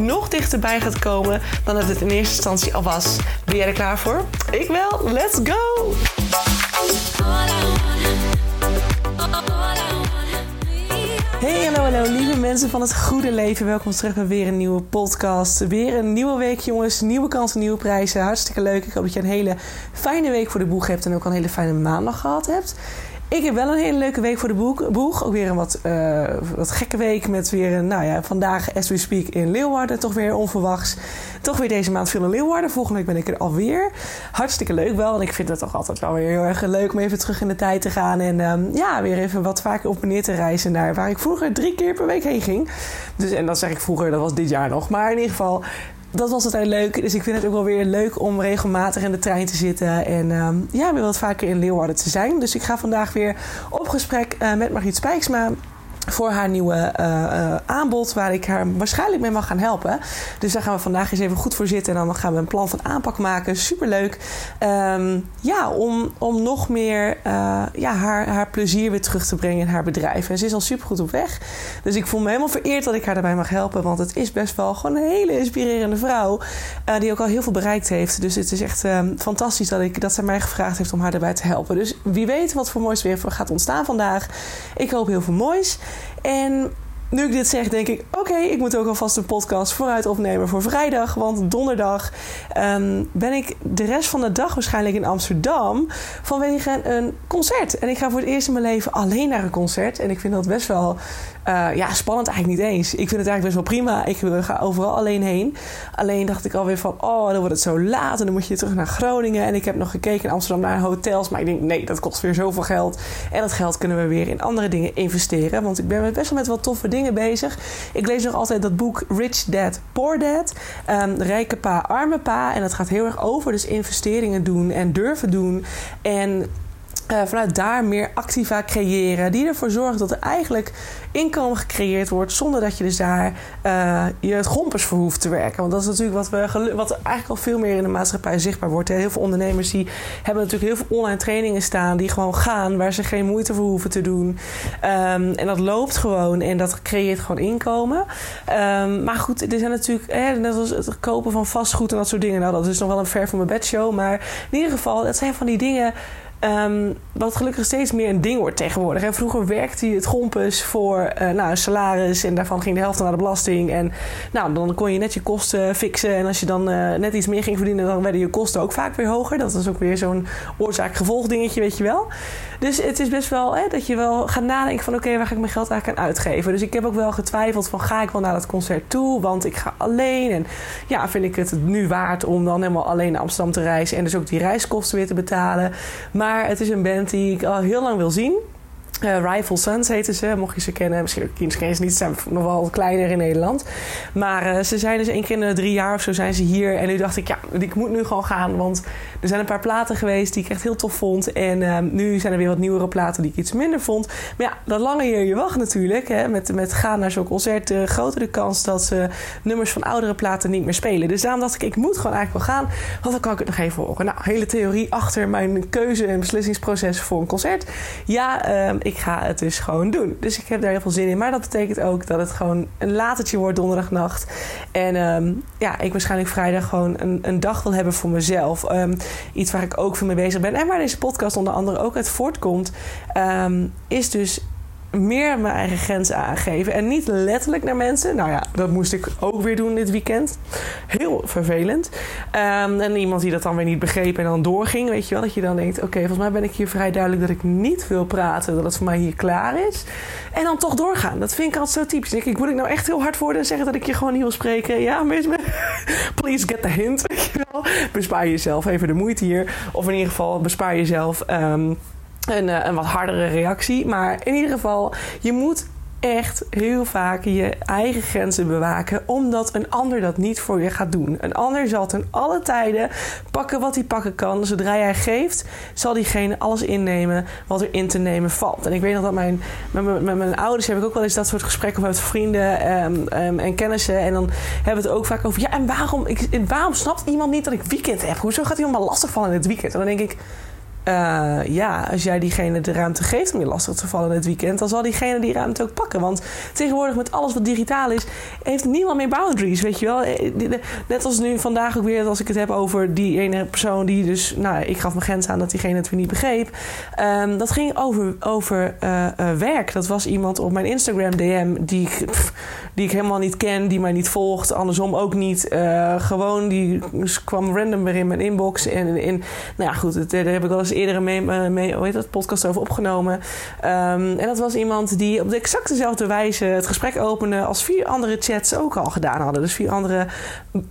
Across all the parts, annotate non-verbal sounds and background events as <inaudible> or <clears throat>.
nog dichterbij gaat komen dan dat het in eerste instantie al was. Ben jij er klaar voor? Ik wel. Let's go! Hey, hallo, hallo, lieve mensen van het goede leven. Welkom terug bij weer een nieuwe podcast. Weer een nieuwe week, jongens. Nieuwe kansen, nieuwe prijzen. Hartstikke leuk. Ik hoop dat je een hele fijne week voor de boeg hebt en ook een hele fijne maandag gehad hebt. Ik heb wel een hele leuke week voor de boeg. Ook weer een wat, uh, wat gekke week met weer een, nou ja, vandaag as we speak in Leeuwarden. Toch weer onverwachts. Toch weer deze maand veel in Leeuwarden. Volgende week ben ik er alweer. Hartstikke leuk wel. En ik vind het toch altijd wel weer heel erg leuk om even terug in de tijd te gaan. En um, ja, weer even wat vaker op en neer te reizen naar waar ik vroeger drie keer per week heen ging. Dus, en dat zeg ik vroeger, dat was dit jaar nog. Maar in ieder geval, dat was altijd leuk. Dus ik vind het ook wel weer leuk om regelmatig in de trein te zitten. En um, ja, weer wat vaker in Leeuwarden te zijn. Dus ik ga vandaag weer op gesprek uh, met Margriet Spijksma voor haar nieuwe uh, uh, aanbod, waar ik haar waarschijnlijk mee mag gaan helpen. Dus daar gaan we vandaag eens even goed voor zitten en dan gaan we een plan van aanpak maken. Superleuk. Um, ja, om, om nog meer uh, ja, haar, haar plezier weer terug te brengen in haar bedrijf. En ze is al super goed op weg. Dus ik voel me helemaal vereerd dat ik haar daarbij mag helpen. Want het is best wel gewoon een hele inspirerende vrouw. die ook al heel veel bereikt heeft. Dus het is echt um, fantastisch dat, ik, dat zij mij gevraagd heeft om haar daarbij te helpen. Dus wie weet wat voor moois weer gaat ontstaan vandaag. Ik hoop heel veel moois. En nu ik dit zeg, denk ik: oké, ik moet ook alvast een podcast vooruit opnemen voor vrijdag. Want donderdag um, ben ik de rest van de dag waarschijnlijk in Amsterdam vanwege een concert. En ik ga voor het eerst in mijn leven alleen naar een concert. En ik vind dat best wel uh, ja, spannend eigenlijk niet eens. Ik vind het eigenlijk best wel prima. Ik ga overal alleen heen. Alleen dacht ik alweer van, oh, dan wordt het zo laat. En dan moet je terug naar Groningen. En ik heb nog gekeken in Amsterdam naar hotels. Maar ik denk, nee, dat kost weer zoveel geld. En dat geld kunnen we weer in andere dingen investeren. Want ik ben best wel met wat toffe dingen bezig. Ik lees nog altijd dat boek Rich Dad, Poor Dad. Um, rijke pa, arme pa. En dat gaat heel erg over dus investeringen doen en durven doen. En uh, vanuit daar meer activa creëren. Die ervoor zorgt dat er eigenlijk inkomen gecreëerd wordt. Zonder dat je dus daar uh, je het voor hoeft te werken. Want dat is natuurlijk wat, we, wat eigenlijk al veel meer in de maatschappij zichtbaar wordt. Heel veel ondernemers die hebben natuurlijk heel veel online trainingen staan. Die gewoon gaan. Waar ze geen moeite voor hoeven te doen. Um, en dat loopt gewoon. En dat creëert gewoon inkomen. Um, maar goed, er zijn natuurlijk... Eh, net als het kopen van vastgoed en dat soort dingen. Nou, dat is nog wel een ver van mijn bedshow. Maar in ieder geval, dat zijn van die dingen... Um, wat gelukkig steeds meer een ding wordt tegenwoordig. En vroeger werkte je het gompes voor uh, nou, een salaris en daarvan ging de helft naar de belasting. En nou, dan kon je net je kosten fixen. En als je dan uh, net iets meer ging verdienen, dan werden je kosten ook vaak weer hoger. Dat is ook weer zo'n oorzaak-gevolg dingetje, weet je wel. Dus het is best wel hè, dat je wel gaat nadenken van oké, waar ga ik mijn geld eigenlijk aan uitgeven. Dus ik heb ook wel getwijfeld van ga ik wel naar dat concert toe, want ik ga alleen. En ja, vind ik het nu waard om dan helemaal alleen naar Amsterdam te reizen en dus ook die reiskosten weer te betalen. Maar het is een band die ik al heel lang wil zien. Uh, Rival Sons heten ze, mocht je ze kennen. Misschien ook kennen ze niet, ze zijn nog wel kleiner in Nederland. Maar uh, ze zijn dus één keer in drie jaar of zo zijn ze hier. En nu dacht ik, ja, ik moet nu gewoon gaan. Want er zijn een paar platen geweest die ik echt heel tof vond. En uh, nu zijn er weer wat nieuwere platen die ik iets minder vond. Maar ja, dat lange hier je wacht natuurlijk. Hè, met, met gaan naar zo'n concert, groter de kans dat ze nummers van oudere platen niet meer spelen. Dus daarom dacht ik, ik moet gewoon eigenlijk wel gaan. Want dan kan ik het nog even horen. Nou, hele theorie achter mijn keuze- en beslissingsproces voor een concert. Ja, ehm, ik ga het dus gewoon doen. Dus ik heb daar heel veel zin in. Maar dat betekent ook dat het gewoon een latertje wordt donderdagnacht. En um, ja, ik waarschijnlijk vrijdag gewoon een, een dag wil hebben voor mezelf. Um, iets waar ik ook veel mee bezig ben. En waar deze podcast onder andere ook uit voortkomt. Um, is dus meer mijn eigen grenzen aangeven. En niet letterlijk naar mensen. Nou ja, dat moest ik ook weer doen dit weekend. Heel vervelend. Um, en iemand die dat dan weer niet begreep en dan doorging. Weet je wel, dat je dan denkt... Oké, volgens mij ben ik hier vrij duidelijk dat ik niet wil praten. Dat het voor mij hier klaar is. En dan toch doorgaan. Dat vind ik altijd zo typisch. Ik, ik moet ik nou echt heel hard worden en zeggen dat ik je gewoon niet wil spreken? Ja, <laughs> please get the hint. Weet je wel. Bespaar jezelf even de moeite hier. Of in ieder geval bespaar jezelf... Um, een, een, wat hardere reactie. Maar in ieder geval, je moet echt heel vaak je eigen grenzen bewaken, omdat een ander dat niet voor je gaat doen. Een ander zal ten alle tijden pakken wat hij pakken kan. Zodra jij geeft, zal diegene alles innemen wat er in te nemen valt. En ik weet nog dat mijn, met, met mijn ouders heb ik ook wel eens dat soort gesprekken met vrienden um, en kennissen. En dan hebben we het ook vaak over, ja, en waarom, ik, waarom snapt iemand niet dat ik weekend heb? Hoezo gaat iemand maar lastig vallen in het weekend? En dan denk ik uh, ja, als jij diegene de ruimte geeft om je lastig te vallen in het weekend, dan zal diegene die ruimte ook pakken. Want tegenwoordig met alles wat digitaal is, heeft niemand meer boundaries, weet je wel. Eh, net als nu vandaag ook weer, als ik het heb over die ene persoon die dus, nou, ik gaf mijn grens aan dat diegene het weer niet begreep. Um, dat ging over, over uh, werk. Dat was iemand op mijn Instagram DM die ik, die ik helemaal niet ken, die mij niet volgt, andersom ook niet. gewoon, die kwam random weer in mijn inbox. En in, nou ja, goed, daar heb ik wel eens eerder mee, mee hoe heet dat, podcast over opgenomen. Um, en dat was iemand die op de exact dezelfde wijze het gesprek opende als vier andere chats ook al gedaan hadden. Dus vier andere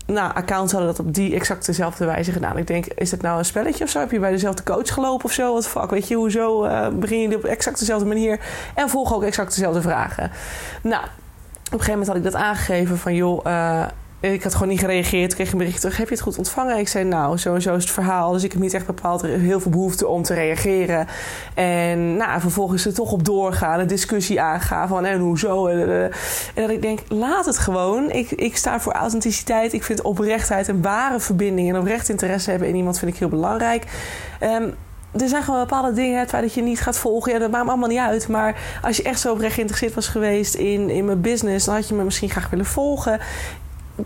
nou, accounts hadden dat op die exact dezelfde wijze gedaan. Ik denk, is het nou een spelletje of zo? Heb je bij dezelfde coach gelopen of zo? Wat fuck, weet je, hoezo uh, begin je op exact dezelfde manier en volgen ook exact dezelfde vragen? Nou, op een gegeven moment had ik dat aangegeven van joh, uh, ik had gewoon niet gereageerd. Ik kreeg een bericht terug. Heb je het goed ontvangen? Ik zei, nou, zo en zo is het verhaal. Dus ik heb niet echt bepaald heel veel behoefte om te reageren. En nou, vervolgens er toch op doorgaan. Een discussie aangaan van en hoezo. En dat ik denk, laat het gewoon. Ik, ik sta voor authenticiteit. Ik vind oprechtheid een ware verbinding. En oprecht interesse hebben in iemand vind ik heel belangrijk. Um, er zijn gewoon bepaalde dingen, het feit dat je niet gaat volgen, ja, dat maakt me allemaal niet uit. Maar als je echt zo oprecht geïnteresseerd was geweest in, in mijn business, dan had je me misschien graag willen volgen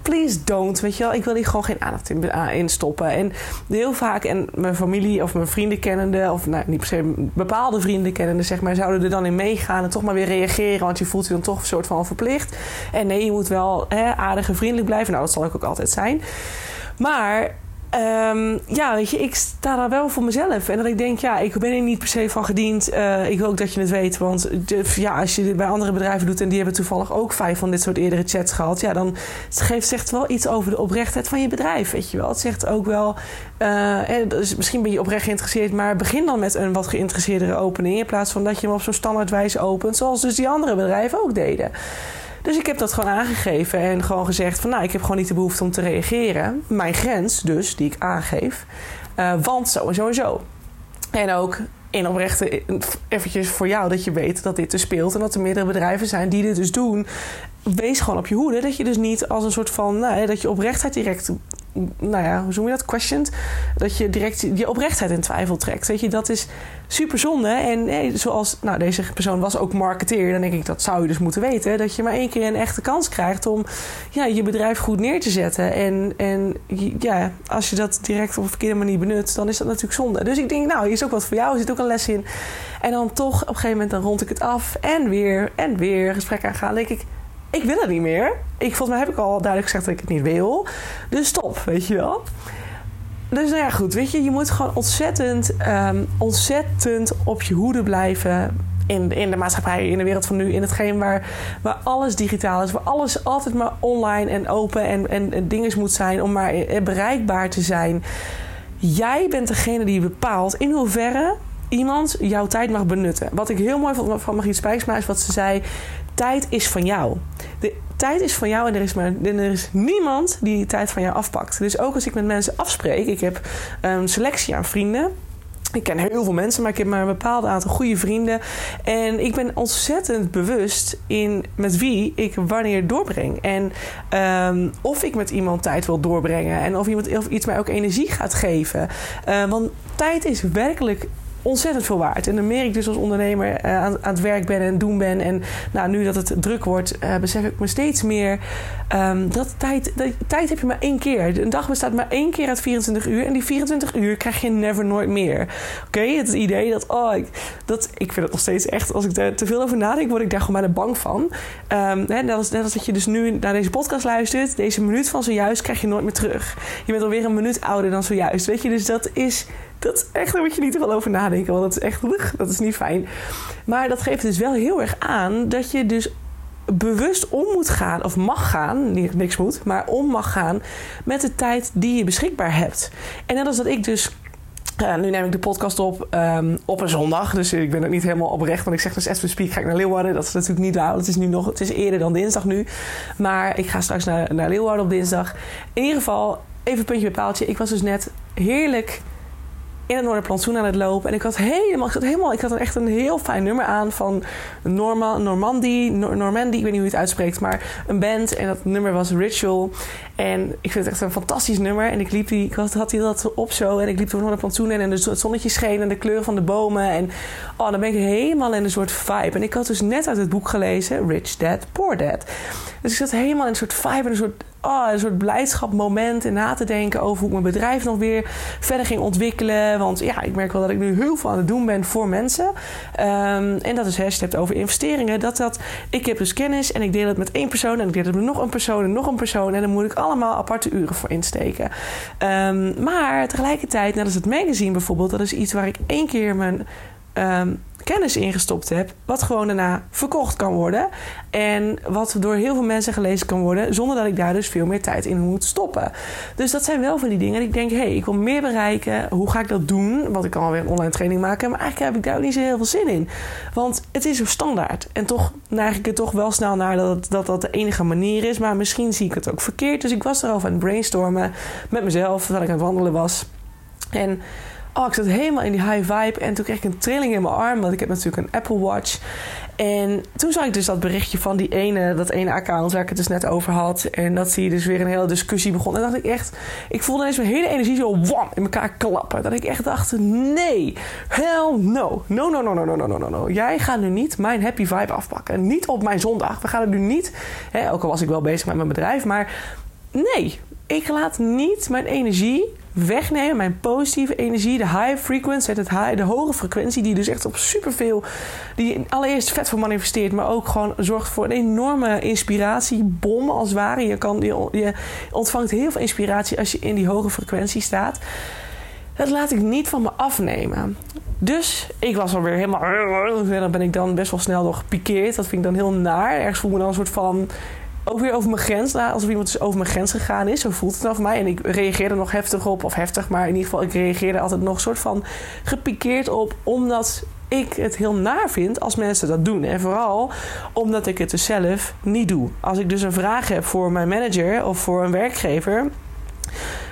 please don't. Weet je wel, ik wil hier gewoon geen aandacht in, stoppen. En heel vaak, en mijn familie of mijn vrienden kennende, of nou, niet per se bepaalde vrienden kennende, zeg maar, zouden er dan in meegaan en toch maar weer reageren. Want je voelt je dan toch een soort van verplicht. En nee, je moet wel hè, aardig en vriendelijk blijven. Nou, dat zal ik ook altijd zijn. Maar Um, ja, weet je, ik sta daar wel voor mezelf. En dat ik denk, ja, ik ben er niet per se van gediend. Uh, ik wil ook dat je het weet. Want ja, als je dit bij andere bedrijven doet... en die hebben toevallig ook vijf van dit soort eerdere chats gehad... ja, dan geeft zegt wel iets over de oprechtheid van je bedrijf, weet je wel. Het zegt ook wel... Uh, dus misschien ben je oprecht geïnteresseerd... maar begin dan met een wat geïnteresseerdere opening... in plaats van dat je hem op zo'n standaardwijze opent... zoals dus die andere bedrijven ook deden. Dus ik heb dat gewoon aangegeven en gewoon gezegd van nou, ik heb gewoon niet de behoefte om te reageren. Mijn grens dus, die ik aangeef. Uh, want zo en zo en zo. En ook in oprechte, eventjes voor jou dat je weet dat dit dus speelt en dat er meerdere bedrijven zijn die dit dus doen. Wees gewoon op je hoede dat je dus niet als een soort van, nou, dat je oprechtheid direct nou ja, hoe noem je dat? Questioned. Dat je direct je oprechtheid in twijfel trekt. Weet je, dat is super zonde. En hey, zoals, nou, deze persoon was ook marketeer. Dan denk ik, dat zou je dus moeten weten. Dat je maar één keer een echte kans krijgt om ja, je bedrijf goed neer te zetten. En, en ja, als je dat direct op een verkeerde manier benut, dan is dat natuurlijk zonde. Dus ik denk, nou, hier is ook wat voor jou. Er zit ook een les in. En dan toch, op een gegeven moment, dan rond ik het af. En weer, en weer gesprek aangaan. Dan denk ik, ik wil het niet meer. Ik, volgens mij heb ik al duidelijk gezegd dat ik het niet wil. Dus stop, weet je wel. Dus nou ja, goed, weet je, je moet gewoon ontzettend, um, ontzettend op je hoede blijven. In, in de maatschappij, in de wereld van nu, in hetgeen waar, waar alles digitaal is, waar alles altijd maar online en open en, en, dingen moet zijn om maar bereikbaar te zijn. Jij bent degene die bepaalt in hoeverre iemand jouw tijd mag benutten. Wat ik heel mooi vond van Margriet Spijksma is wat ze zei tijd is van jou. De tijd is van jou en er is, maar, er is niemand die tijd van jou afpakt. Dus ook als ik met mensen afspreek, ik heb een selectie aan vrienden. Ik ken heel veel mensen, maar ik heb maar een bepaald aantal goede vrienden. En ik ben ontzettend bewust in met wie ik wanneer doorbreng. En um, of ik met iemand tijd wil doorbrengen. En of iemand iets mij ook energie gaat geven. Uh, want tijd is werkelijk ontzettend veel waard. En dan merk ik dus als ondernemer uh, aan, aan, het werk ben en doen ben. En nou, nu dat het druk wordt, uh, besef ik me steeds meer um, dat tijd, dat, tijd heb je maar één keer. Een dag bestaat maar één keer uit 24 uur. En die 24 uur krijg je never nooit meer. Oké, het idee dat, oh, ik, dat, ik vind het nog steeds echt, als ik er te veel over nadenk, word ik daar gewoon bijna bang van. Um, hè, net, net als dat je dus nu naar deze podcast luistert, deze minuut van zojuist krijg je nooit meer terug. Je bent alweer een minuut ouder dan zojuist. Weet je, dus dat is dat echt, daar moet je niet te over nadenken. Want dat is echt, dat is niet fijn. Maar dat geeft dus wel heel erg aan dat je dus bewust om moet gaan, of mag gaan, niet, niks moet, maar om mag gaan met de tijd die je beschikbaar hebt. En net als dat ik dus nu neem ik de podcast op um, op een zondag. Dus ik ben ook niet helemaal oprecht. Want ik zeg dus as we speak ga ik naar Leeuwarden. Dat is natuurlijk niet waar. Het is nu nog, het is eerder dan dinsdag nu. Maar ik ga straks naar, naar Leeuwarden op dinsdag. In ieder geval, even puntje bij paaltje. Ik was dus net heerlijk in het Noorderplantsoen aan het lopen. En ik had helemaal, ik had helemaal, ik had echt een heel fijn nummer aan van Norma, Normandie, Normandy, ik weet niet hoe je het uitspreekt, maar een band. En dat nummer was Ritual. En ik vind het echt een fantastisch nummer. En ik liep die, ik had, had die dat op zo. En ik liep door Noorderplantsoen en het zonnetje scheen en de kleuren van de bomen. En oh, dan ben ik helemaal in een soort vibe. En ik had dus net uit het boek gelezen, Rich Dad, Poor Dad. Dus ik zat helemaal in een soort vibe, een soort oh, een soort blijdschapmoment en na te denken over hoe ik mijn bedrijf nog weer verder ging ontwikkelen. Want ja, ik merk wel dat ik nu heel veel aan het doen ben voor mensen. Um, en dat is, hebt over investeringen, dat dat, ik heb dus kennis en ik deel het met één persoon en ik deel het met nog een persoon en nog een persoon. En dan moet ik allemaal aparte uren voor insteken. Um, maar tegelijkertijd, net als het magazine bijvoorbeeld, dat is iets waar ik één keer mijn um, kennis ingestopt heb, wat gewoon daarna verkocht kan worden. En wat door heel veel mensen gelezen kan worden, zonder dat ik daar dus veel meer tijd in moet stoppen. Dus dat zijn wel van die dingen. En ik denk, hé, hey, ik wil meer bereiken. Hoe ga ik dat doen? Want ik kan alweer een online training maken, maar eigenlijk heb ik daar ook niet zo heel veel zin in. Want het is zo standaard. En toch neig ik het toch wel snel naar dat dat, dat de enige manier is. Maar misschien zie ik het ook verkeerd. Dus ik was erover aan het brainstormen met mezelf, terwijl ik aan het wandelen was. En oh, ik zat helemaal in die high vibe. En toen kreeg ik een trilling in mijn arm, want ik heb natuurlijk een Apple Watch. En toen zag ik dus dat berichtje van die ene, dat ene account waar ik het dus net over had. En dat zie je dus weer een hele discussie begon. En dacht ik echt, ik voelde ineens mijn hele energie zo wam in elkaar klappen. Dat ik echt dacht, nee, hell no. No, no, no, no, no, no, no, no. Jij gaat nu niet mijn happy vibe afpakken. Niet op mijn zondag. We gaan het nu niet, hè, ook al was ik wel bezig met mijn bedrijf, maar nee, ik laat niet mijn energie wegnemen, mijn positieve energie, de high frequency, het de hoge frequentie, die dus echt op superveel, die allereerst vet voor manifesteert, maar ook gewoon zorgt voor een enorme inspiratiebom als het ware. Je, kan, je, je ontvangt heel veel inspiratie als je in die hoge frequentie staat. Dat laat ik niet van me afnemen. Dus ik was alweer helemaal. En <laughs> dan ben ik dan best wel snel nog gepikeerd. Dat vind ik dan heel naar. Ergens voel ik me dan een soort van ook weer over mijn grens. Alsof iemand dus over mijn grens gegaan is. Zo voelt het voor mij. En ik reageerde nog heftig op. Of heftig, maar in ieder geval, ik reageerde altijd nog soort van gepikeerd op. Omdat ik het heel naar vind als mensen dat doen. En vooral omdat ik het dus zelf niet doe. Als ik dus een vraag heb voor mijn manager of voor een werkgever.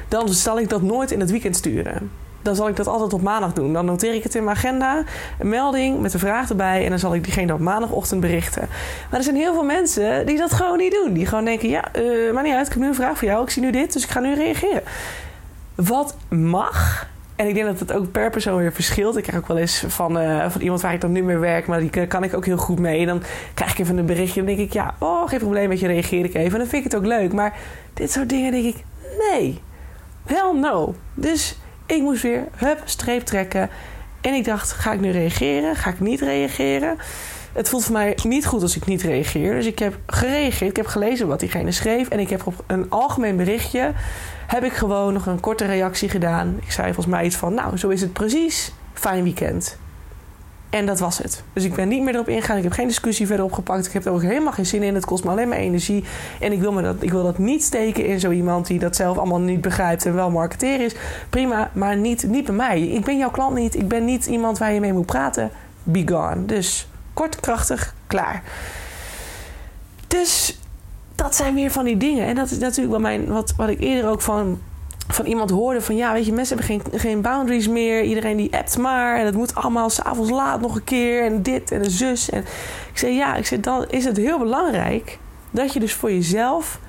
Dan zal ik dat nooit in het weekend sturen dan zal ik dat altijd op maandag doen. Dan noteer ik het in mijn agenda, een melding met een vraag erbij. En dan zal ik diegene op maandagochtend berichten. Maar er zijn heel veel mensen die dat gewoon niet doen. Die gewoon denken: ja, uh, maar niet uit, ik heb nu een vraag voor jou. Ik zie nu dit, dus ik ga nu reageren. Wat mag. En ik denk dat het ook per persoon weer verschilt. Ik krijg ook wel eens van, uh, van iemand waar ik dan nu mee werk, maar die kan ik ook heel goed mee. Dan krijg ik even een berichtje en denk ik, ja, oh, geen probleem met je, reageer ik even. En dan vind ik het ook leuk. Maar dit soort dingen denk ik, nee, hell no. Dus ik moest weer, hup, streep trekken. En ik dacht, ga ik nu reageren? Ga ik niet reageren? Het voelt voor mij niet goed als ik niet reageer. Dus ik heb gereageerd. Ik heb gelezen wat diegene schreef. En ik heb op een algemeen berichtje... heb ik gewoon nog een korte reactie gedaan. Ik zei volgens mij iets van... nou, zo is het precies. Fijn weekend. En dat was het. Dus ik ben niet meer erop ingegaan. Ik heb geen discussie verder opgepakt. Ik heb er ook helemaal geen zin in. Het kost me alleen maar energie. En ik wil, me dat, ik wil dat niet steken in zo iemand die dat zelf allemaal niet begrijpt en wel marketeer is. Prima, maar niet, niet bij mij. Ik ben jouw klant niet. Ik ben niet iemand waar je mee moet praten. Be gone. Dus kort, krachtig, klaar. Dus dat zijn weer van die dingen. En dat is natuurlijk wel mijn, wat, wat ik eerder ook van van iemand hoorde van ja, weet je, mensen hebben geen, geen boundaries meer. Iedereen die appt maar. En het moet allemaal s'avonds laat nog een keer. En dit en een zus. En ik zei ja, ik zei, dan is het heel belangrijk dat je dus voor jezelf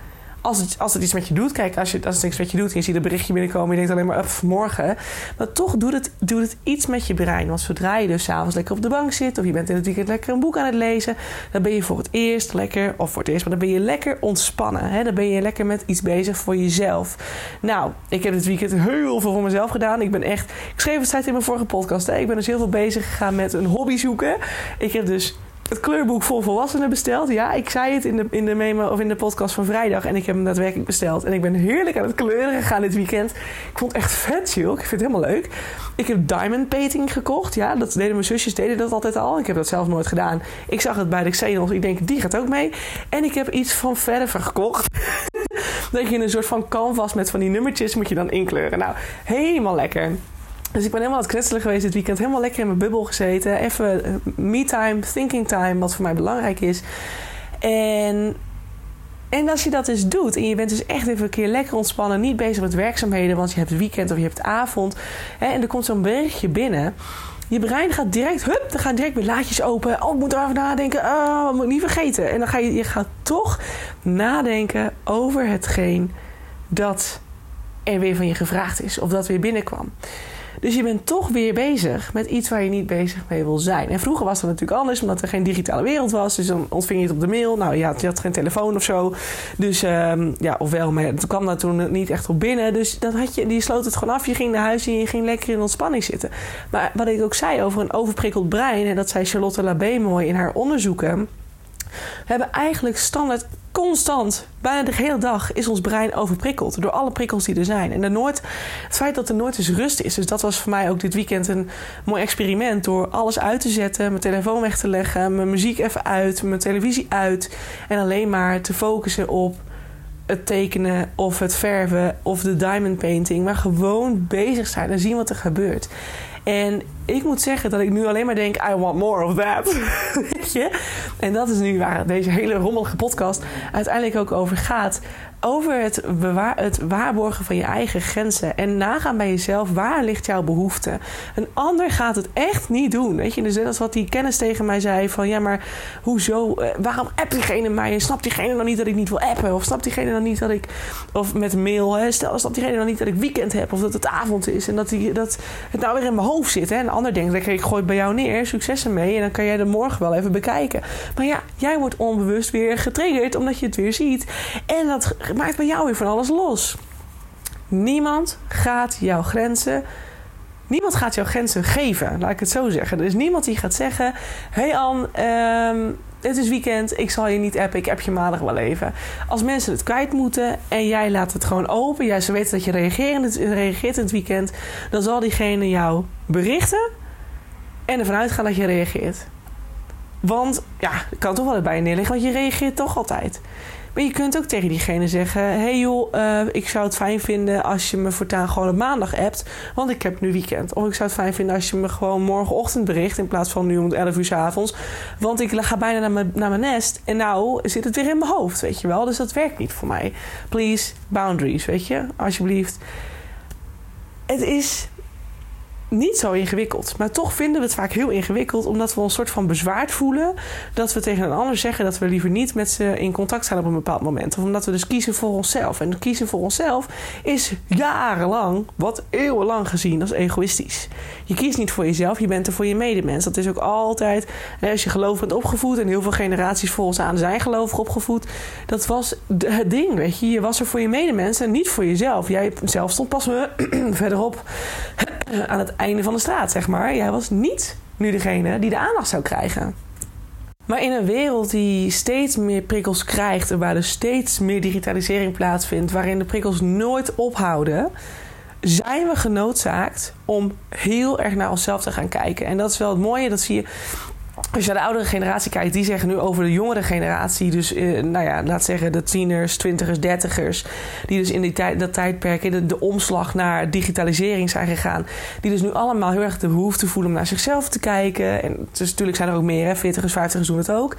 als het, als het iets met je doet, kijk, als, je, als het iets met je doet en je ziet een berichtje binnenkomen en je denkt alleen maar, up, morgen. Maar toch doet het, doet het iets met je brein. Want zodra je dus s'avonds lekker op de bank zit of je bent in het weekend lekker een boek aan het lezen, dan ben je voor het eerst lekker, of voor het eerst, maar dan ben je lekker ontspannen. Hè? Dan ben je lekker met iets bezig voor jezelf. Nou, ik heb dit weekend heel veel voor mezelf gedaan. Ik ben echt, ik schreef het tijd in mijn vorige podcast, hè? ik ben dus heel veel bezig gegaan met een hobby zoeken. Ik heb dus het kleurboek voor volwassenen besteld. Ja, ik zei het in de, in de memo of in de podcast van vrijdag. En ik heb hem daadwerkelijk besteld. En ik ben heerlijk aan het kleuren gegaan dit weekend. Ik vond het echt vet chill. Ik vind het helemaal leuk. Ik heb diamond painting gekocht. Ja, dat deden mijn zusjes deden dat altijd al. Ik heb dat zelf nooit gedaan. Ik zag het bij de Xenos. Ik denk, die gaat ook mee. En ik heb iets van verven gekocht. <laughs> dat je in een soort van canvas met van die nummertjes moet je dan inkleuren. Nou, helemaal lekker. Dus ik ben helemaal aan het knutselen geweest dit weekend. Helemaal lekker in mijn bubbel gezeten. Even eh, me-time, thinking time, wat voor mij belangrijk is. En, en als je dat dus doet en je bent dus echt even een keer lekker ontspannen, niet bezig met werkzaamheden, want je hebt weekend of je hebt avond. Hè, en er komt zo'n berichtje binnen. Je brein gaat direct, hup, dan gaan direct weer laadjes open. Oh, ik moet erover nadenken. Oh, dat moet ik niet vergeten. En dan ga je, je gaat toch nadenken over hetgeen dat er weer van je gevraagd is. Of dat weer binnenkwam. Dus je bent toch weer bezig met iets waar je niet bezig mee wil zijn. En vroeger was dat natuurlijk anders, omdat er geen digitale wereld was. Dus dan ontving je het op de mail. Nou ja, je had geen telefoon of zo. Dus um, ja, ofwel, maar het kwam daar toen niet echt op binnen. Dus dat had je, die sloot het gewoon af. Je ging naar huis en je ging lekker in ontspanning zitten. Maar wat ik ook zei over een overprikkeld brein, en dat zei Charlotte Labé mooi in haar onderzoeken. We hebben eigenlijk standaard constant, bijna de hele dag, is ons brein overprikkeld door alle prikkels die er zijn. En er nooit, het feit dat er nooit eens rust is. Dus dat was voor mij ook dit weekend een mooi experiment. Door alles uit te zetten, mijn telefoon weg te leggen, mijn muziek even uit, mijn televisie uit. En alleen maar te focussen op het tekenen of het verven of de diamond painting. Maar gewoon bezig zijn en zien wat er gebeurt. En ik moet zeggen dat ik nu alleen maar denk: I want more of that. <laughs> Weet je? En dat is nu waar deze hele rommelige podcast uiteindelijk ook over gaat over het, bewaar, het waarborgen van je eigen grenzen. En nagaan bij jezelf, waar ligt jouw behoefte? Een ander gaat het echt niet doen. Weet je, dus dat is wat die kennis tegen mij zei: van ja, maar hoezo? Eh, waarom app diegene mij? En snapt diegene dan niet dat ik niet wil appen? Of snapt diegene dan niet dat ik. Of met mail, hè, stel, snapt diegene dan niet dat ik weekend heb? Of dat het avond is en dat, die, dat het nou weer in mijn hoofd zit. Hè? En een ander denkt: ik gooi het bij jou neer, succes ermee. En dan kan jij er morgen wel even bekijken. Maar ja, jij wordt onbewust weer getriggerd omdat je het weer ziet. En dat maakt bij jou weer van alles los. Niemand gaat jouw grenzen. Niemand gaat jouw grenzen geven, laat ik het zo zeggen. Er is niemand die gaat zeggen: Hey Anne, um, het is weekend, ik zal je niet appen, ik app je maandag wel even. Als mensen het kwijt moeten en jij laat het gewoon open, jij weten dat je reageert, reageert in het weekend, dan zal diegene jou berichten en ervan uitgaan dat je reageert. Want ja, het kan toch wel bij je neerliggen, want je reageert toch altijd. Maar je kunt ook tegen diegene zeggen: hey joh, uh, ik zou het fijn vinden als je me voortaan gewoon op maandag appt, want ik heb nu weekend. Of ik zou het fijn vinden als je me gewoon morgenochtend bericht in plaats van nu om 11 uur s avonds, want ik ga bijna naar mijn, naar mijn nest en nou zit het weer in mijn hoofd, weet je wel. Dus dat werkt niet voor mij. Please, boundaries, weet je, alsjeblieft. Het is niet zo ingewikkeld. Maar toch vinden we het vaak heel ingewikkeld, omdat we ons soort van bezwaard voelen dat we tegen een ander zeggen dat we liever niet met ze in contact zijn op een bepaald moment. Of omdat we dus kiezen voor onszelf. En kiezen voor onszelf is jarenlang, wat eeuwenlang gezien, als egoïstisch. Je kiest niet voor jezelf, je bent er voor je medemens. Dat is ook altijd, als je gelovig bent opgevoed en heel veel generaties voor ons aan zijn gelovig opgevoed, dat was het ding, weet je. Je was er voor je medemens en niet voor jezelf. Jij zelf stond pas <clears throat> verderop aan het einde van de straat, zeg maar. Jij was niet nu degene die de aandacht zou krijgen. Maar in een wereld die steeds meer prikkels krijgt en waar er steeds meer digitalisering plaatsvindt, waarin de prikkels nooit ophouden, zijn we genoodzaakt om heel erg naar onszelf te gaan kijken. En dat is wel het mooie, dat zie je als je naar de oudere generatie kijkt, die zeggen nu over de jongere generatie, dus eh, nou ja, laat zeggen de tieners, twintigers, dertigers, die dus in die tijd, dat tijdperk, de, de omslag naar digitalisering zijn gegaan, die dus nu allemaal heel erg de behoefte voelen om naar zichzelf te kijken. En dus natuurlijk zijn er ook meer, 40ers, 50ers doen het ook.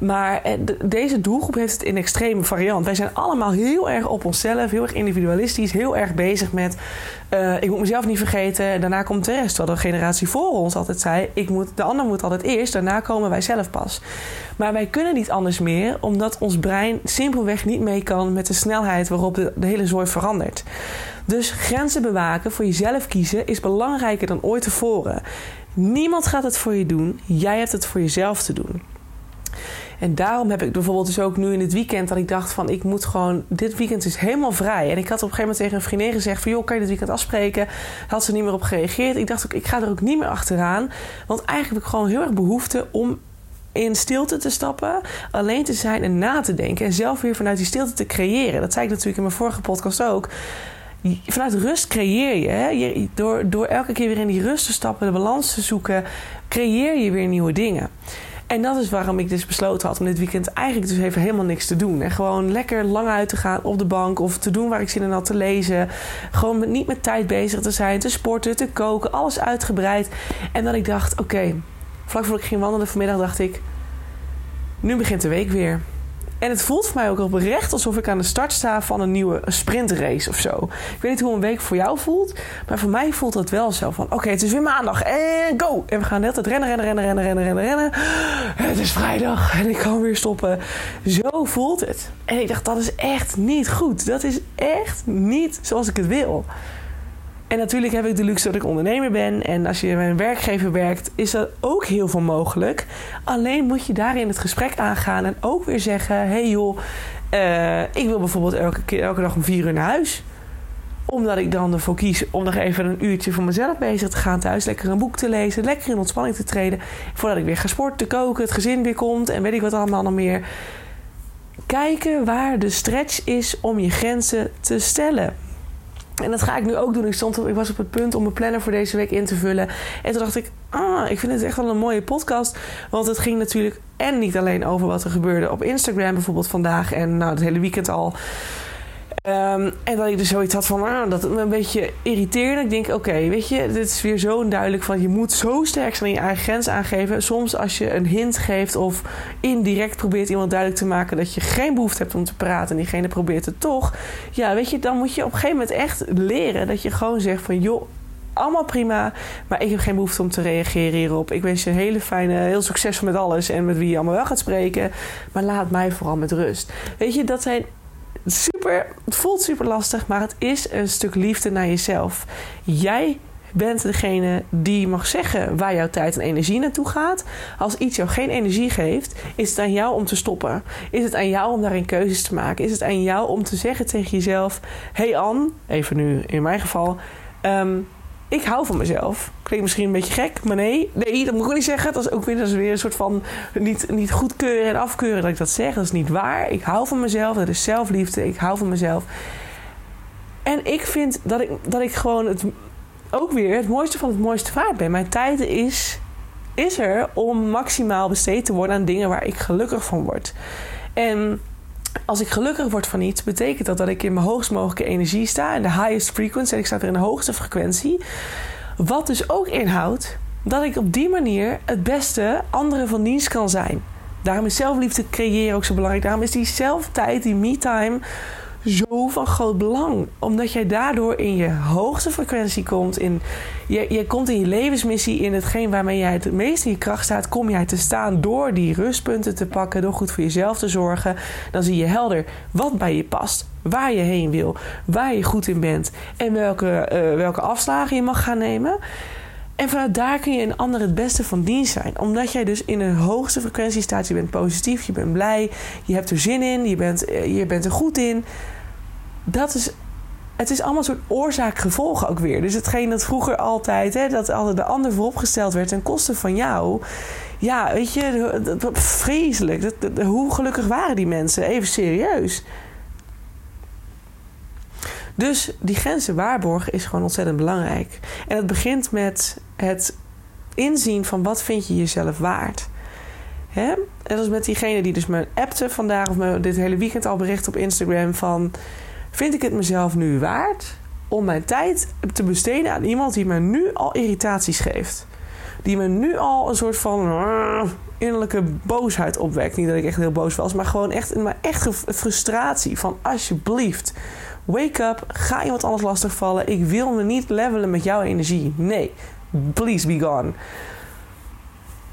Maar eh, deze doelgroep heeft het in extreme variant. Wij zijn allemaal heel erg op onszelf, heel erg individualistisch, heel erg bezig met uh, ik moet mezelf niet vergeten, daarna komt de rest. Terwijl de generatie voor ons altijd zei: ik moet, de ander moet altijd eerst, daarna komen wij zelf pas. Maar wij kunnen niet anders meer, omdat ons brein simpelweg niet mee kan met de snelheid waarop de, de hele zooi verandert. Dus grenzen bewaken, voor jezelf kiezen, is belangrijker dan ooit tevoren. Niemand gaat het voor je doen, jij hebt het voor jezelf te doen. En daarom heb ik bijvoorbeeld dus ook nu in het weekend dat ik dacht van ik moet gewoon, dit weekend is helemaal vrij. En ik had op een gegeven moment tegen een vriendin gezegd van joh, kan je dit weekend afspreken? Had ze niet meer op gereageerd. Ik dacht ook, ik ga er ook niet meer achteraan. Want eigenlijk heb ik gewoon heel erg behoefte om in stilte te stappen, alleen te zijn en na te denken. En zelf weer vanuit die stilte te creëren. Dat zei ik natuurlijk in mijn vorige podcast ook. Vanuit rust creëer je, hè? je. door, door elke keer weer in die rust te stappen, de balans te zoeken, creëer je weer nieuwe dingen. En dat is waarom ik dus besloten had om dit weekend eigenlijk dus even helemaal niks te doen. En gewoon lekker lang uit te gaan op de bank of te doen waar ik zin in had te lezen. Gewoon niet met tijd bezig te zijn, te sporten, te koken, alles uitgebreid. En dat ik dacht, oké, vlak voordat ik ging wandelen vanmiddag dacht ik, nu begint de week weer. En het voelt voor mij ook oprecht alsof ik aan de start sta van een nieuwe sprintrace of zo. Ik weet niet hoe een week voor jou voelt, maar voor mij voelt het wel zo van: oké, het is weer maandag en go! En we gaan net het rennen, rennen, rennen, rennen, rennen, rennen, rennen. Het is vrijdag en ik kan weer stoppen. Zo voelt het. En ik dacht: dat is echt niet goed. Dat is echt niet zoals ik het wil. En natuurlijk heb ik de luxe dat ik ondernemer ben. En als je met een werkgever werkt, is dat ook heel veel mogelijk. Alleen moet je daarin het gesprek aangaan en ook weer zeggen: hé hey joh, uh, ik wil bijvoorbeeld elke, keer, elke dag om vier uur naar huis omdat ik dan ervoor kies om nog even een uurtje voor mezelf bezig te gaan thuis. Lekker een boek te lezen, lekker in ontspanning te treden. Voordat ik weer ga sporten, koken, het gezin weer komt en weet ik wat allemaal nog meer. Kijken waar de stretch is om je grenzen te stellen. En dat ga ik nu ook doen. Ik, stond, ik was op het punt om mijn planner voor deze week in te vullen. En toen dacht ik, ah, ik vind het echt wel een mooie podcast. Want het ging natuurlijk en niet alleen over wat er gebeurde op Instagram bijvoorbeeld vandaag. En nou, het hele weekend al. Um, en dat ik dus zoiets had van, ah, dat me een beetje irriteerde. Ik denk, oké, weet je, dit is weer zo duidelijk van... je moet zo sterk zijn in je eigen grens aangeven. Soms als je een hint geeft of indirect probeert iemand duidelijk te maken... dat je geen behoefte hebt om te praten en diegene probeert het toch... ja, weet je, dan moet je op een gegeven moment echt leren... dat je gewoon zegt van, joh, allemaal prima. Maar ik heb geen behoefte om te reageren hierop. Ik wens je een hele fijne, heel succesvol met alles en met wie je allemaal wel gaat spreken. Maar laat mij vooral met rust. Weet je, dat zijn super, het voelt super lastig, maar het is een stuk liefde naar jezelf. Jij bent degene die mag zeggen waar jouw tijd en energie naartoe gaat. Als iets jou geen energie geeft, is het aan jou om te stoppen. Is het aan jou om daarin keuzes te maken? Is het aan jou om te zeggen tegen jezelf: Hey Anne, even nu in mijn geval. Um, ik hou van mezelf. Klinkt misschien een beetje gek, maar nee. Nee, dat moet ik niet zeggen. Dat is ook weer, dat is weer een soort van niet, niet goedkeuren en afkeuren dat ik dat zeg. Dat is niet waar. Ik hou van mezelf. Dat is zelfliefde. Ik hou van mezelf. En ik vind dat ik, dat ik gewoon het, ook weer het mooiste van het mooiste vaart ben. Mijn tijd is, is er om maximaal besteed te worden aan dingen waar ik gelukkig van word. En als ik gelukkig word van iets, betekent dat dat ik in mijn hoogst mogelijke energie sta, in de highest frequency, en ik sta er in de hoogste frequentie. Wat dus ook inhoudt dat ik op die manier het beste anderen van dienst kan zijn. Daarom is zelfliefde creëren ook zo belangrijk. Daarom is die zelftijd, die me-time, zo van groot belang. Omdat jij daardoor in je hoogste frequentie komt. In, je, je komt in je levensmissie, in hetgeen waarmee jij het meest in je kracht staat, kom jij te staan door die rustpunten te pakken, door goed voor jezelf te zorgen. Dan zie je helder wat bij je past, waar je heen wil, waar je goed in bent en welke, uh, welke afslagen je mag gaan nemen. En vanuit daar kun je een ander het beste van dienst zijn. Omdat jij dus in een hoogste frequentie staat. Je bent positief, je bent blij, je hebt er zin in, je bent, eh, je bent er goed in dat is het is allemaal een soort oorzaak-gevolg ook weer. Dus hetgeen dat vroeger altijd, hè, dat altijd de ander vooropgesteld werd ten koste van jou. Ja, weet je, dat, vreselijk. Dat, hoe gelukkig waren die mensen? Even serieus. Dus die grenzen waarborgen is gewoon ontzettend belangrijk. En het begint met het inzien van wat vind je jezelf waard. Hè? En dat is met diegene die dus me appte vandaag... of me dit hele weekend al bericht op Instagram van vind ik het mezelf nu waard om mijn tijd te besteden aan iemand die me nu al irritaties geeft. Die me nu al een soort van uh, innerlijke boosheid opwekt. Niet dat ik echt heel boos was, maar gewoon echt, maar echt frustratie. Van alsjeblieft, wake up, ga iemand anders lastigvallen. Ik wil me niet levelen met jouw energie. Nee, please be gone.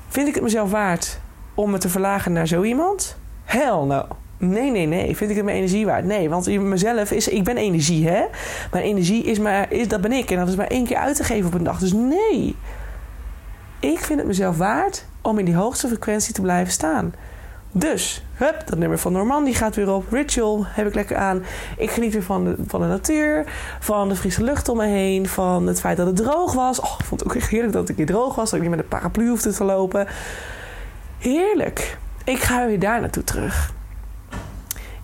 Vind ik het mezelf waard om me te verlagen naar zo iemand? Hell no. Nee, nee, nee. Vind ik het mijn energie waard? Nee, want mezelf is... Ik ben energie, hè? Mijn energie is maar... Is, dat ben ik. En dat is maar één keer uit te geven op een dag. Dus nee. Ik vind het mezelf waard om in die hoogste frequentie te blijven staan. Dus, hup, dat nummer van Norman die gaat weer op. Ritual heb ik lekker aan. Ik geniet weer van de, van de natuur, van de frisse lucht om me heen, van het feit dat het droog was. Oh, ik vond het ook echt heerlijk dat een keer droog was, dat ik niet met een paraplu hoefde te lopen. Heerlijk. Ik ga weer daar naartoe terug.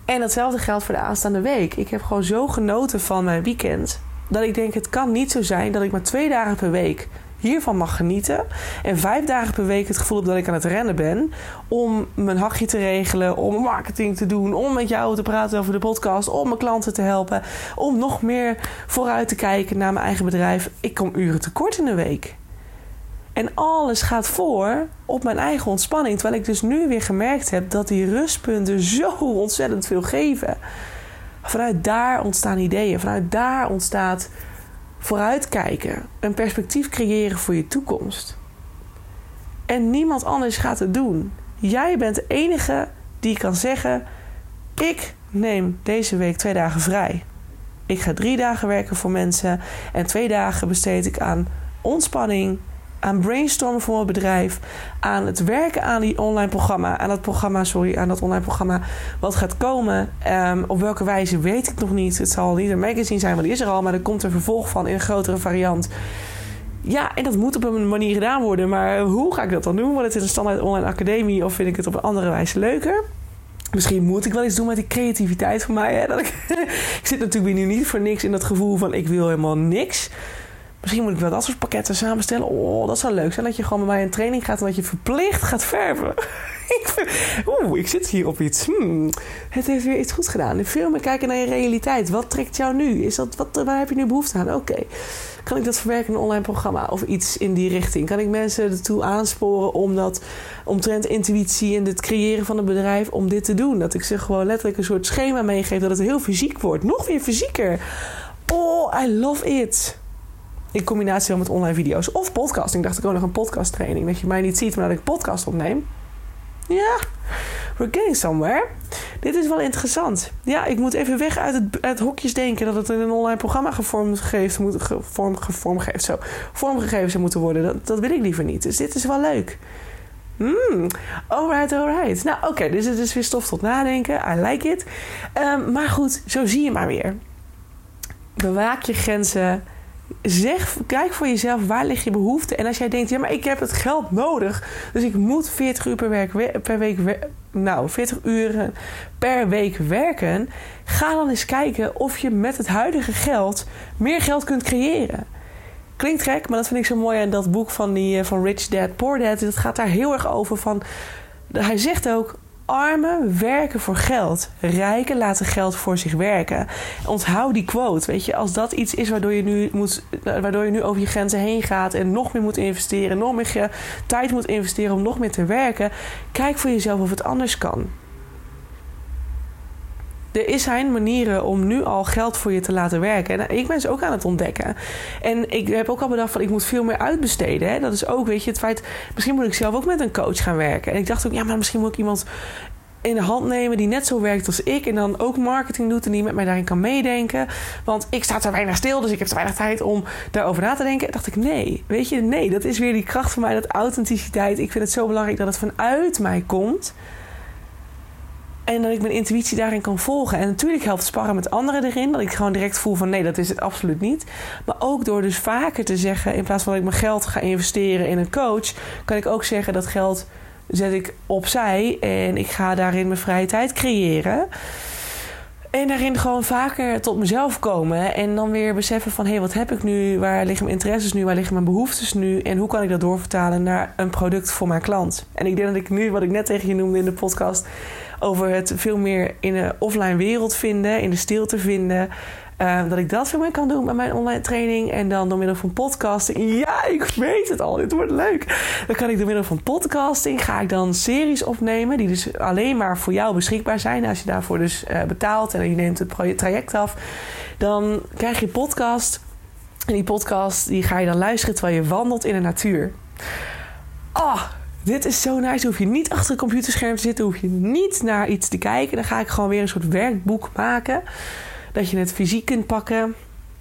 En datzelfde geldt voor de aanstaande week. Ik heb gewoon zo genoten van mijn weekend. Dat ik denk, het kan niet zo zijn dat ik maar twee dagen per week hiervan mag genieten. En vijf dagen per week het gevoel heb dat ik aan het rennen ben. Om mijn hakje te regelen, om marketing te doen, om met jou te praten over de podcast, om mijn klanten te helpen, om nog meer vooruit te kijken naar mijn eigen bedrijf. Ik kom uren tekort in de week. En alles gaat voor op mijn eigen ontspanning. Terwijl ik dus nu weer gemerkt heb dat die rustpunten <laughs> zo ontzettend veel geven. Vanuit daar ontstaan ideeën. Vanuit daar ontstaat vooruitkijken. Een perspectief creëren voor je toekomst. En niemand anders gaat het doen. Jij bent de enige die kan zeggen: Ik neem deze week twee dagen vrij. Ik ga drie dagen werken voor mensen en twee dagen besteed ik aan ontspanning, aan brainstormen voor mijn bedrijf, aan het werken aan die online programma, aan dat programma, sorry, aan dat online programma wat gaat komen. Um, op welke wijze weet ik nog niet. Het zal niet een magazine zijn, want die is er al, maar er komt een vervolg van in een grotere variant. Ja, en dat moet op een manier gedaan worden. Maar hoe ga ik dat dan doen? Wordt het in een standaard online academie of vind ik het op een andere wijze leuker? Misschien moet ik wel iets doen met die creativiteit van mij. Hè? Dat ik, <laughs> ik zit natuurlijk nu niet voor niks in dat gevoel van ik wil helemaal niks. Misschien moet ik wel dat soort pakketten samenstellen. Oh, dat zou leuk zijn. Dat je gewoon bij mij een training gaat en dat je verplicht gaat verven. <laughs> Oeh, ik zit hier op iets. Hmm, het heeft weer iets goed gedaan. Veel meer kijken naar je realiteit. Wat trekt jou nu? Is dat, wat, waar heb je nu behoefte aan? Oké. Kan ik dat verwerken in een online programma of iets in die richting? Kan ik mensen ertoe aansporen om dat omtrent intuïtie en het creëren van een bedrijf om dit te doen? Dat ik ze gewoon letterlijk een soort schema meegeef dat het heel fysiek wordt. Nog weer fysieker. Oh, I love it. In combinatie met online video's of podcasting. Dacht ik ook nog een podcast training. Dat je mij niet ziet, maar dat ik podcast opneem. Ja, we're getting somewhere. Dit is wel interessant. Ja, ik moet even weg uit het, hokjes denken dat het in een online programma gevormgegeven moet, gevorm, gevormgegeven, zo, vormgegeven zou moeten worden. Dat, dat wil ik liever niet. Dus dit is wel leuk. Hmm, alright, alright. Nou, oké, dus het is weer stof tot nadenken. I like it. Um, maar goed, zo zie je maar weer. Bewaak je grenzen zeg, kijk voor jezelf waar ligt je behoefte. En als jij denkt, ja, maar ik heb het geld nodig, dus ik moet 40 uur per, week, per week, nou, 40 uur per week werken, ga dan eens kijken of je met het huidige geld meer geld kunt creëren. Klinkt gek, maar dat vind ik zo mooi aan dat boek van, die, eh, van Rich Dad Poor Dad. Het gaat daar heel erg over van. Hij zegt ook: armen werken voor geld. Rijken laten geld voor zich werken. Onthoud die quote. Weet je, als dat iets is waardoor je nu, moet, waardoor je nu over je grenzen heen gaat en nog meer moet investeren, nog meer tijd moet investeren om nog meer te werken, kijk voor jezelf of het anders kan. Er zijn manieren om nu al geld voor je te laten werken. En ik ben ze ook aan het ontdekken. En ik heb ook al bedacht van ik moet veel meer uitbesteden. Hè? Dat is ook, weet je, het feit... Misschien moet ik zelf ook met een coach gaan werken. En ik dacht ook, ja, maar misschien moet ik iemand in de hand nemen die net zo werkt als ik. En dan ook marketing doet en die met mij daarin kan meedenken. Want ik sta te weinig stil, dus ik heb te weinig tijd om daarover na te denken. En dacht ik, nee. Weet je, nee. Dat is weer die kracht van mij, dat authenticiteit. Ik vind het zo belangrijk dat het vanuit mij komt. En dat ik mijn intuïtie daarin kan volgen. En natuurlijk helpt sparren met anderen erin. Dat ik gewoon direct voel van nee, dat is het absoluut niet. Maar ook door dus vaker te zeggen... in plaats van dat ik mijn geld ga investeren in een coach... kan ik ook zeggen dat geld zet ik opzij. En ik ga daarin mijn vrije tijd creëren. En daarin gewoon vaker tot mezelf komen. En dan weer beseffen van... hé, hey, wat heb ik nu? Waar liggen mijn interesses nu? Waar liggen mijn behoeftes nu? En hoe kan ik dat doorvertalen naar een product voor mijn klant? En ik denk dat ik nu, wat ik net tegen je noemde in de podcast over het veel meer in de offline wereld vinden, in de stilte vinden. Uh, dat ik dat veel meer kan doen met mijn online training. En dan door middel van podcasting. Ja, ik weet het al. Dit wordt leuk. Dan kan ik door middel van podcasting. Ga ik dan series opnemen. Die dus alleen maar voor jou beschikbaar zijn. Als je daarvoor dus uh, betaalt. En je neemt het traject af. Dan krijg je podcast. En die podcast die ga je dan luisteren terwijl je wandelt in de natuur. Oh, dit is zo nice. Hoef je niet achter een computerscherm te zitten. Hoef je niet naar iets te kijken. Dan ga ik gewoon weer een soort werkboek maken. Dat je het fysiek kunt pakken.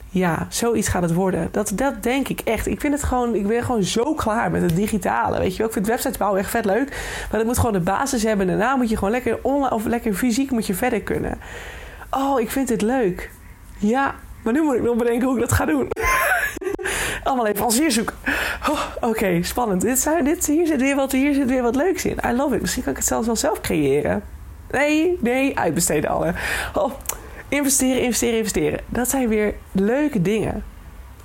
Ja, zoiets gaat het worden. Dat, dat denk ik echt. Ik vind het gewoon, ik ben gewoon zo klaar met het digitale. Weet je wel, ik vind websites bouwen echt vet leuk. Maar dat moet gewoon de basis hebben. En daarna moet je gewoon lekker online of lekker fysiek moet je verder kunnen. Oh, ik vind het leuk. Ja, maar nu moet ik nog bedenken hoe ik dat ga doen. Allemaal even als hier zoeken. Oh, Oké, spannend. Dit zijn, dit, hier, zit weer wat, hier zit weer wat leuks in. I love it. Misschien kan ik het zelfs wel zelf creëren. Nee, nee, uitbesteden alle. Oh, investeren, investeren, investeren. Dat zijn weer leuke dingen.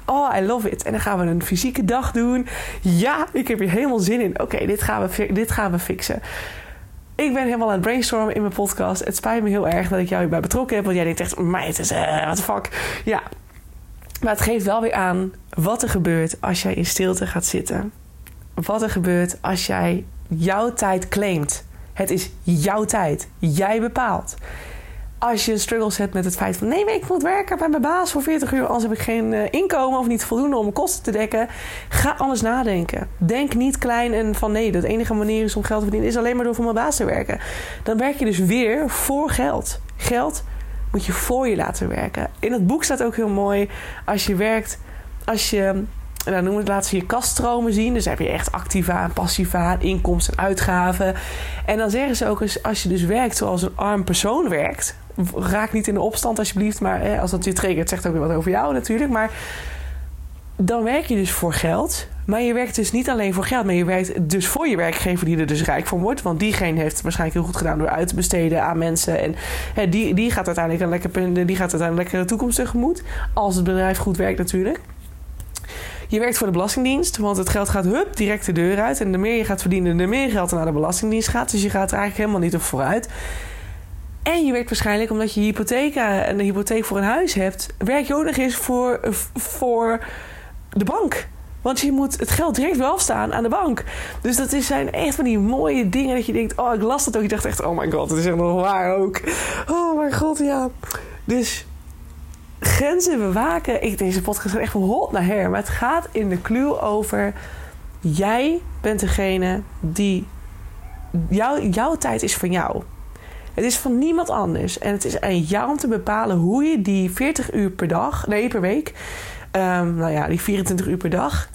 Oh, I love it. En dan gaan we een fysieke dag doen. Ja, ik heb hier helemaal zin in. Oké, dit, gaan we, dit gaan we fixen. Ik ben helemaal aan het brainstormen in mijn podcast. Het spijt me heel erg dat ik jou hierbij betrokken heb. Want jij denkt echt, meid, is, uh, what the fuck. Ja, maar het geeft wel weer aan wat er gebeurt als jij in stilte gaat zitten. Wat er gebeurt als jij jouw tijd claimt. Het is jouw tijd. Jij bepaalt. Als je struggles hebt met het feit van nee, ik moet werken bij mijn baas voor 40 uur, anders heb ik geen uh, inkomen of niet voldoende om mijn kosten te dekken. Ga anders nadenken. Denk niet klein en van nee, de enige manier is om geld te verdienen is alleen maar door voor mijn baas te werken. Dan werk je dus weer voor geld. Geld moet je voor je laten werken. In het boek staat ook heel mooi: als je werkt, als je en dan noemen je kaststromen zien. Dus heb je echt activa en passiva, inkomsten en uitgaven. En dan zeggen ze ook eens, als je dus werkt zoals een arm persoon werkt... raak niet in de opstand alsjeblieft, maar als dat je triggert... zegt ook weer wat over jou natuurlijk, maar... dan werk je dus voor geld... Maar je werkt dus niet alleen voor geld, maar je werkt dus voor je werkgever die er dus rijk van wordt. Want diegene heeft het waarschijnlijk heel goed gedaan door uit te besteden aan mensen. En hè, die, die gaat uiteindelijk een lekker, die gaat uiteindelijk een lekkere toekomst tegemoet. Als het bedrijf goed werkt natuurlijk. Je werkt voor de Belastingdienst, want het geld gaat hup direct de deur uit. En de meer je gaat verdienen, de meer geld er naar de Belastingdienst gaat. Dus je gaat er eigenlijk helemaal niet op vooruit. En je werkt waarschijnlijk omdat je hypotheek en de hypotheek voor een huis hebt, werk je ook nog eens voor, voor de bank. Want je moet het geld direct wel afstaan aan de bank. Dus dat zijn echt van die mooie dingen dat je denkt: oh, ik las dat ook. Ik dacht echt: oh my god, het is echt nog waar ook. Oh my god, ja. Dus grenzen bewaken. Ik, deze podcast gaat echt van hot naar her. Maar het gaat in de clue over... Jij bent degene die... Jou, jouw tijd is van jou. Het is van niemand anders. En het is aan jou om te bepalen hoe je die 40 uur per dag... Nee, per week... Um, nou ja, die 24 uur per dag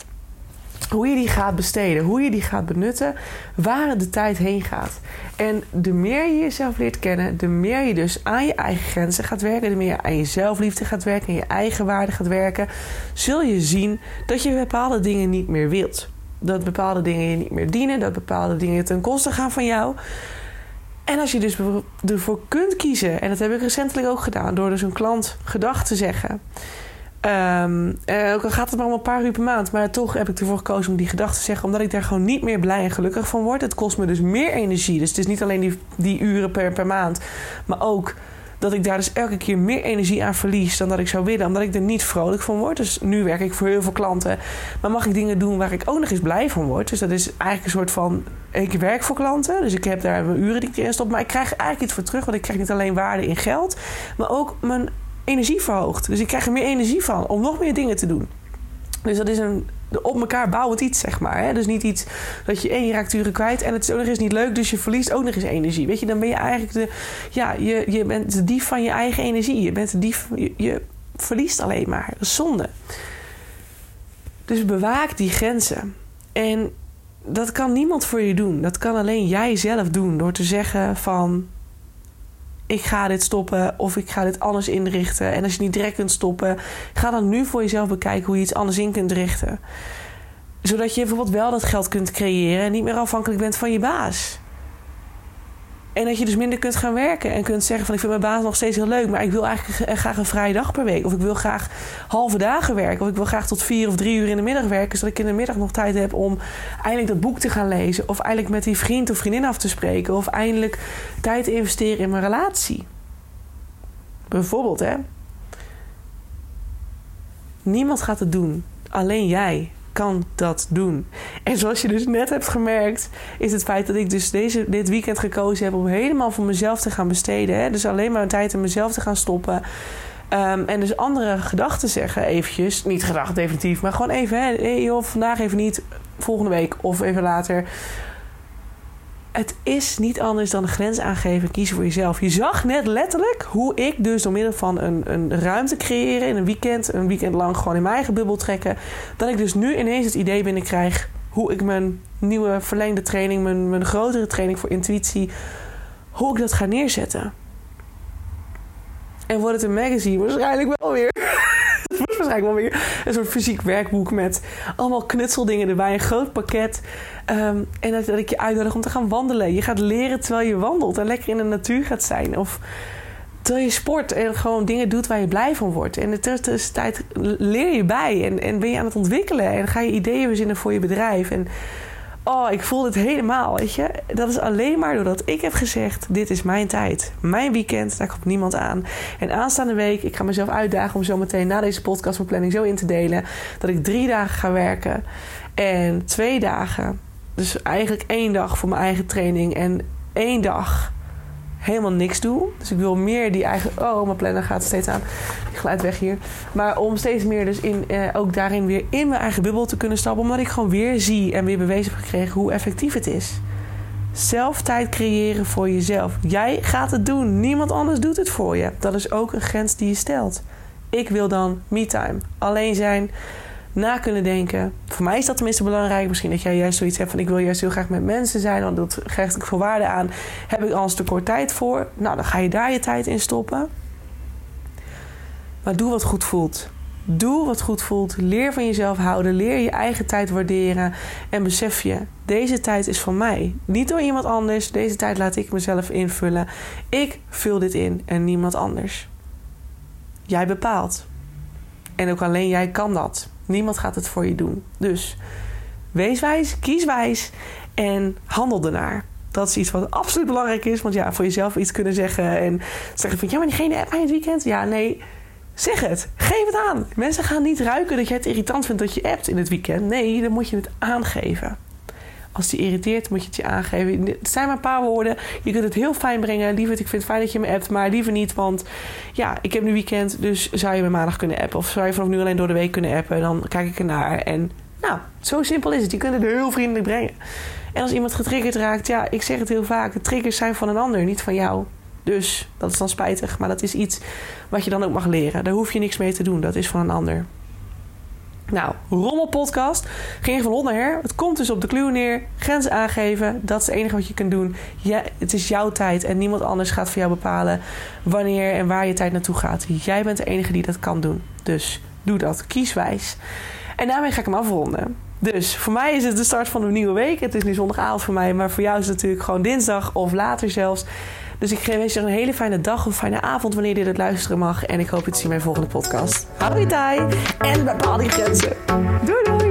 hoe je die gaat besteden, hoe je die gaat benutten, waar de tijd heen gaat. En de meer je jezelf leert kennen, de meer je dus aan je eigen grenzen gaat werken, de meer je aan je zelfliefde gaat werken, en je eigen waarde gaat werken, zul je zien dat je bepaalde dingen niet meer wilt. Dat bepaalde dingen je niet meer dienen, dat bepaalde dingen ten koste gaan van jou. En als je dus ervoor kunt kiezen, en dat heb ik recentelijk ook gedaan, door dus een klant gedacht te zeggen. Um, ook al gaat het maar om een paar uur per maand. Maar toch heb ik ervoor gekozen om die gedachte te zeggen. Omdat ik daar gewoon niet meer blij en gelukkig van word. Het kost me dus meer energie. Dus het is niet alleen die, die uren per, per maand. Maar ook dat ik daar dus elke keer meer energie aan verlies dan dat ik zou willen. Omdat ik er niet vrolijk van word. Dus nu werk ik voor heel veel klanten. Maar mag ik dingen doen waar ik ook nog eens blij van word. Dus dat is eigenlijk een soort van... Ik werk voor klanten. Dus ik heb daar mijn uren die ik erin stop. Maar ik krijg eigenlijk iets voor terug. Want ik krijg niet alleen waarde in geld. Maar ook mijn energie verhoogt. Dus ik krijg er meer energie van om nog meer dingen te doen. Dus dat is een op elkaar bouwend iets, zeg maar. Hè? Dus niet iets dat je één raakt kwijt en het is ook nog eens niet leuk, dus je verliest ook nog eens energie. Weet je, dan ben je eigenlijk de, ja, je, je bent de dief van je eigen energie. Je bent de dief, je, je verliest alleen maar. Dat is zonde. Dus bewaak die grenzen. En dat kan niemand voor je doen. Dat kan alleen jij zelf doen door te zeggen van ik ga dit stoppen of ik ga dit anders inrichten. En als je niet direct kunt stoppen, ga dan nu voor jezelf bekijken hoe je iets anders in kunt richten. Zodat je bijvoorbeeld wel dat geld kunt creëren en niet meer afhankelijk bent van je baas. En dat je dus minder kunt gaan werken en kunt zeggen van ik vind mijn baas nog steeds heel leuk, maar ik wil eigenlijk graag een vrije dag per week. Of ik wil graag halve dagen werken. Of ik wil graag tot vier of drie uur in de middag werken, zodat ik in de middag nog tijd heb om eindelijk dat boek te gaan lezen. Of eindelijk met die vriend of vriendin af te spreken. Of eindelijk tijd te investeren in mijn relatie. Bijvoorbeeld, hè. Niemand gaat het doen. Alleen jij kan dat doen. En zoals je dus net hebt gemerkt, is het feit dat ik dus deze, dit weekend gekozen heb om helemaal voor mezelf te gaan besteden. Hè? Dus alleen maar tijd in mezelf te gaan stoppen. Ehm, en dus andere gedachten zeggen, eventjes. Niet gedachten definitief, maar gewoon even. Hè, joh, vandaag even niet, volgende week of even later het is niet anders dan een grens aangeven, kiezen voor jezelf. Je zag net letterlijk hoe ik dus door middel van een, een ruimte creëren in een weekend, een weekend lang gewoon in mijn eigen bubbel trekken, dat ik dus nu ineens het idee binnenkrijg hoe ik mijn nieuwe verlengde training, mijn, mijn grotere training voor intuïtie, hoe ik dat ga neerzetten. En wordt het een magazine? Waarschijnlijk wel weer. <laughs> waarschijnlijk wel weer een soort fysiek werkboek met allemaal knutseldingen erbij, een groot pakket. Ehm, en dat, ik je uitnodig om te gaan wandelen. Je gaat leren terwijl je wandelt en lekker in de natuur gaat zijn. Of Terwijl je sport en gewoon dingen doet waar je blij van wordt. En de tussentijd leer je bij en, en ben je aan het ontwikkelen. En ga je ideeën verzinnen voor je bedrijf. En oh, ik voel het helemaal, weet je. Dat is alleen maar doordat ik heb gezegd... dit is mijn tijd, mijn weekend, daar komt niemand aan. En aanstaande week, ik ga mezelf uitdagen... om zo meteen na deze podcast mijn planning zo in te delen... dat ik drie dagen ga werken en twee dagen... dus eigenlijk één dag voor mijn eigen training... en één dag helemaal niks doe. Dus ik wil meer die eigen... Oh, mijn planner gaat steeds aan. Ik glijdt weg hier. Maar om steeds meer dus in, eh, ook daarin weer in mijn eigen bubbel te kunnen stappen. Omdat ik gewoon weer zie en weer bewezen heb gekregen hoe effectief het is. Zelf tijd creëren voor jezelf. Jij gaat het doen. Niemand anders doet het voor je. Dat is ook een grens die je stelt. Ik wil dan me-time. Alleen zijn na kunnen denken. Voor mij is dat tenminste belangrijk. Misschien dat jij juist zoiets hebt van ik wil juist heel graag met mensen zijn, want dat geeft ik veel waarde aan. Heb ik anders te kort tijd voor? Nou, dan ga je daar je tijd in stoppen. Maar doe wat goed voelt. Doe wat goed voelt. Leer van jezelf houden. Leer je eigen tijd waarderen. En besef je, deze tijd is van mij. Niet door iemand anders. Deze tijd laat ik mezelf invullen. Ik vul dit in en niemand anders. Jij bepaalt. En ook alleen jij kan dat. Niemand gaat het voor je doen. Dus wees wijs, kies wijs en handel ernaar. Dat is iets wat absoluut belangrijk is. Want ja, voor jezelf iets kunnen zeggen en zeggen van... ja, maar diegene appt mij het weekend. Ja, nee, zeg het. Geef het aan. Mensen gaan niet ruiken dat je het irritant vindt dat je appt in het weekend. Nee, dan moet je het aangeven. Als die irriteert, moet je het je aangeven. Het zijn maar een paar woorden. Je kunt het heel fijn brengen. Liever, ik vind het fijn dat je me appt, maar liever niet. Want ja, ik heb nu weekend, dus zou je me maandag kunnen appen? Of zou je vanaf nu alleen door de week kunnen appen? Dan kijk ik ernaar. En nou, zo simpel is het. Je kunt het heel vriendelijk brengen. En als iemand getriggerd raakt, ja, ik zeg het heel vaak. Triggers zijn van een ander, niet van jou. Dus dat is dan spijtig. Maar dat is iets wat je dan ook mag leren. Daar hoef je niks mee te doen. Dat is van een ander. Nou, rommelpodcast. Ging van hond naar her. Het komt dus op de clue neer. Grenzen aangeven. Dat is het enige wat je kunt doen. Ja, het is jouw tijd en niemand anders gaat voor jou bepalen wanneer en waar je tijd naartoe gaat. Jij bent de enige die dat kan doen. Dus doe dat. Kies wijs. En daarmee ga ik hem afronden. Dus voor mij is het de start van een nieuwe week. Het is nu zondagavond voor mij, maar voor jou is het natuurlijk gewoon dinsdag of later zelfs. Dus ik wens je een hele fijne dag of fijne avond wanneer je dit luisteren mag. En ik hoop je te zien bij de volgende podcast. Hou je en bepaal die grenzen. Doei doei!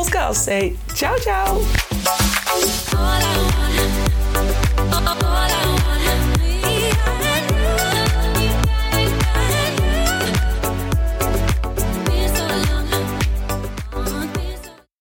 Girls, Say ciao, ciao.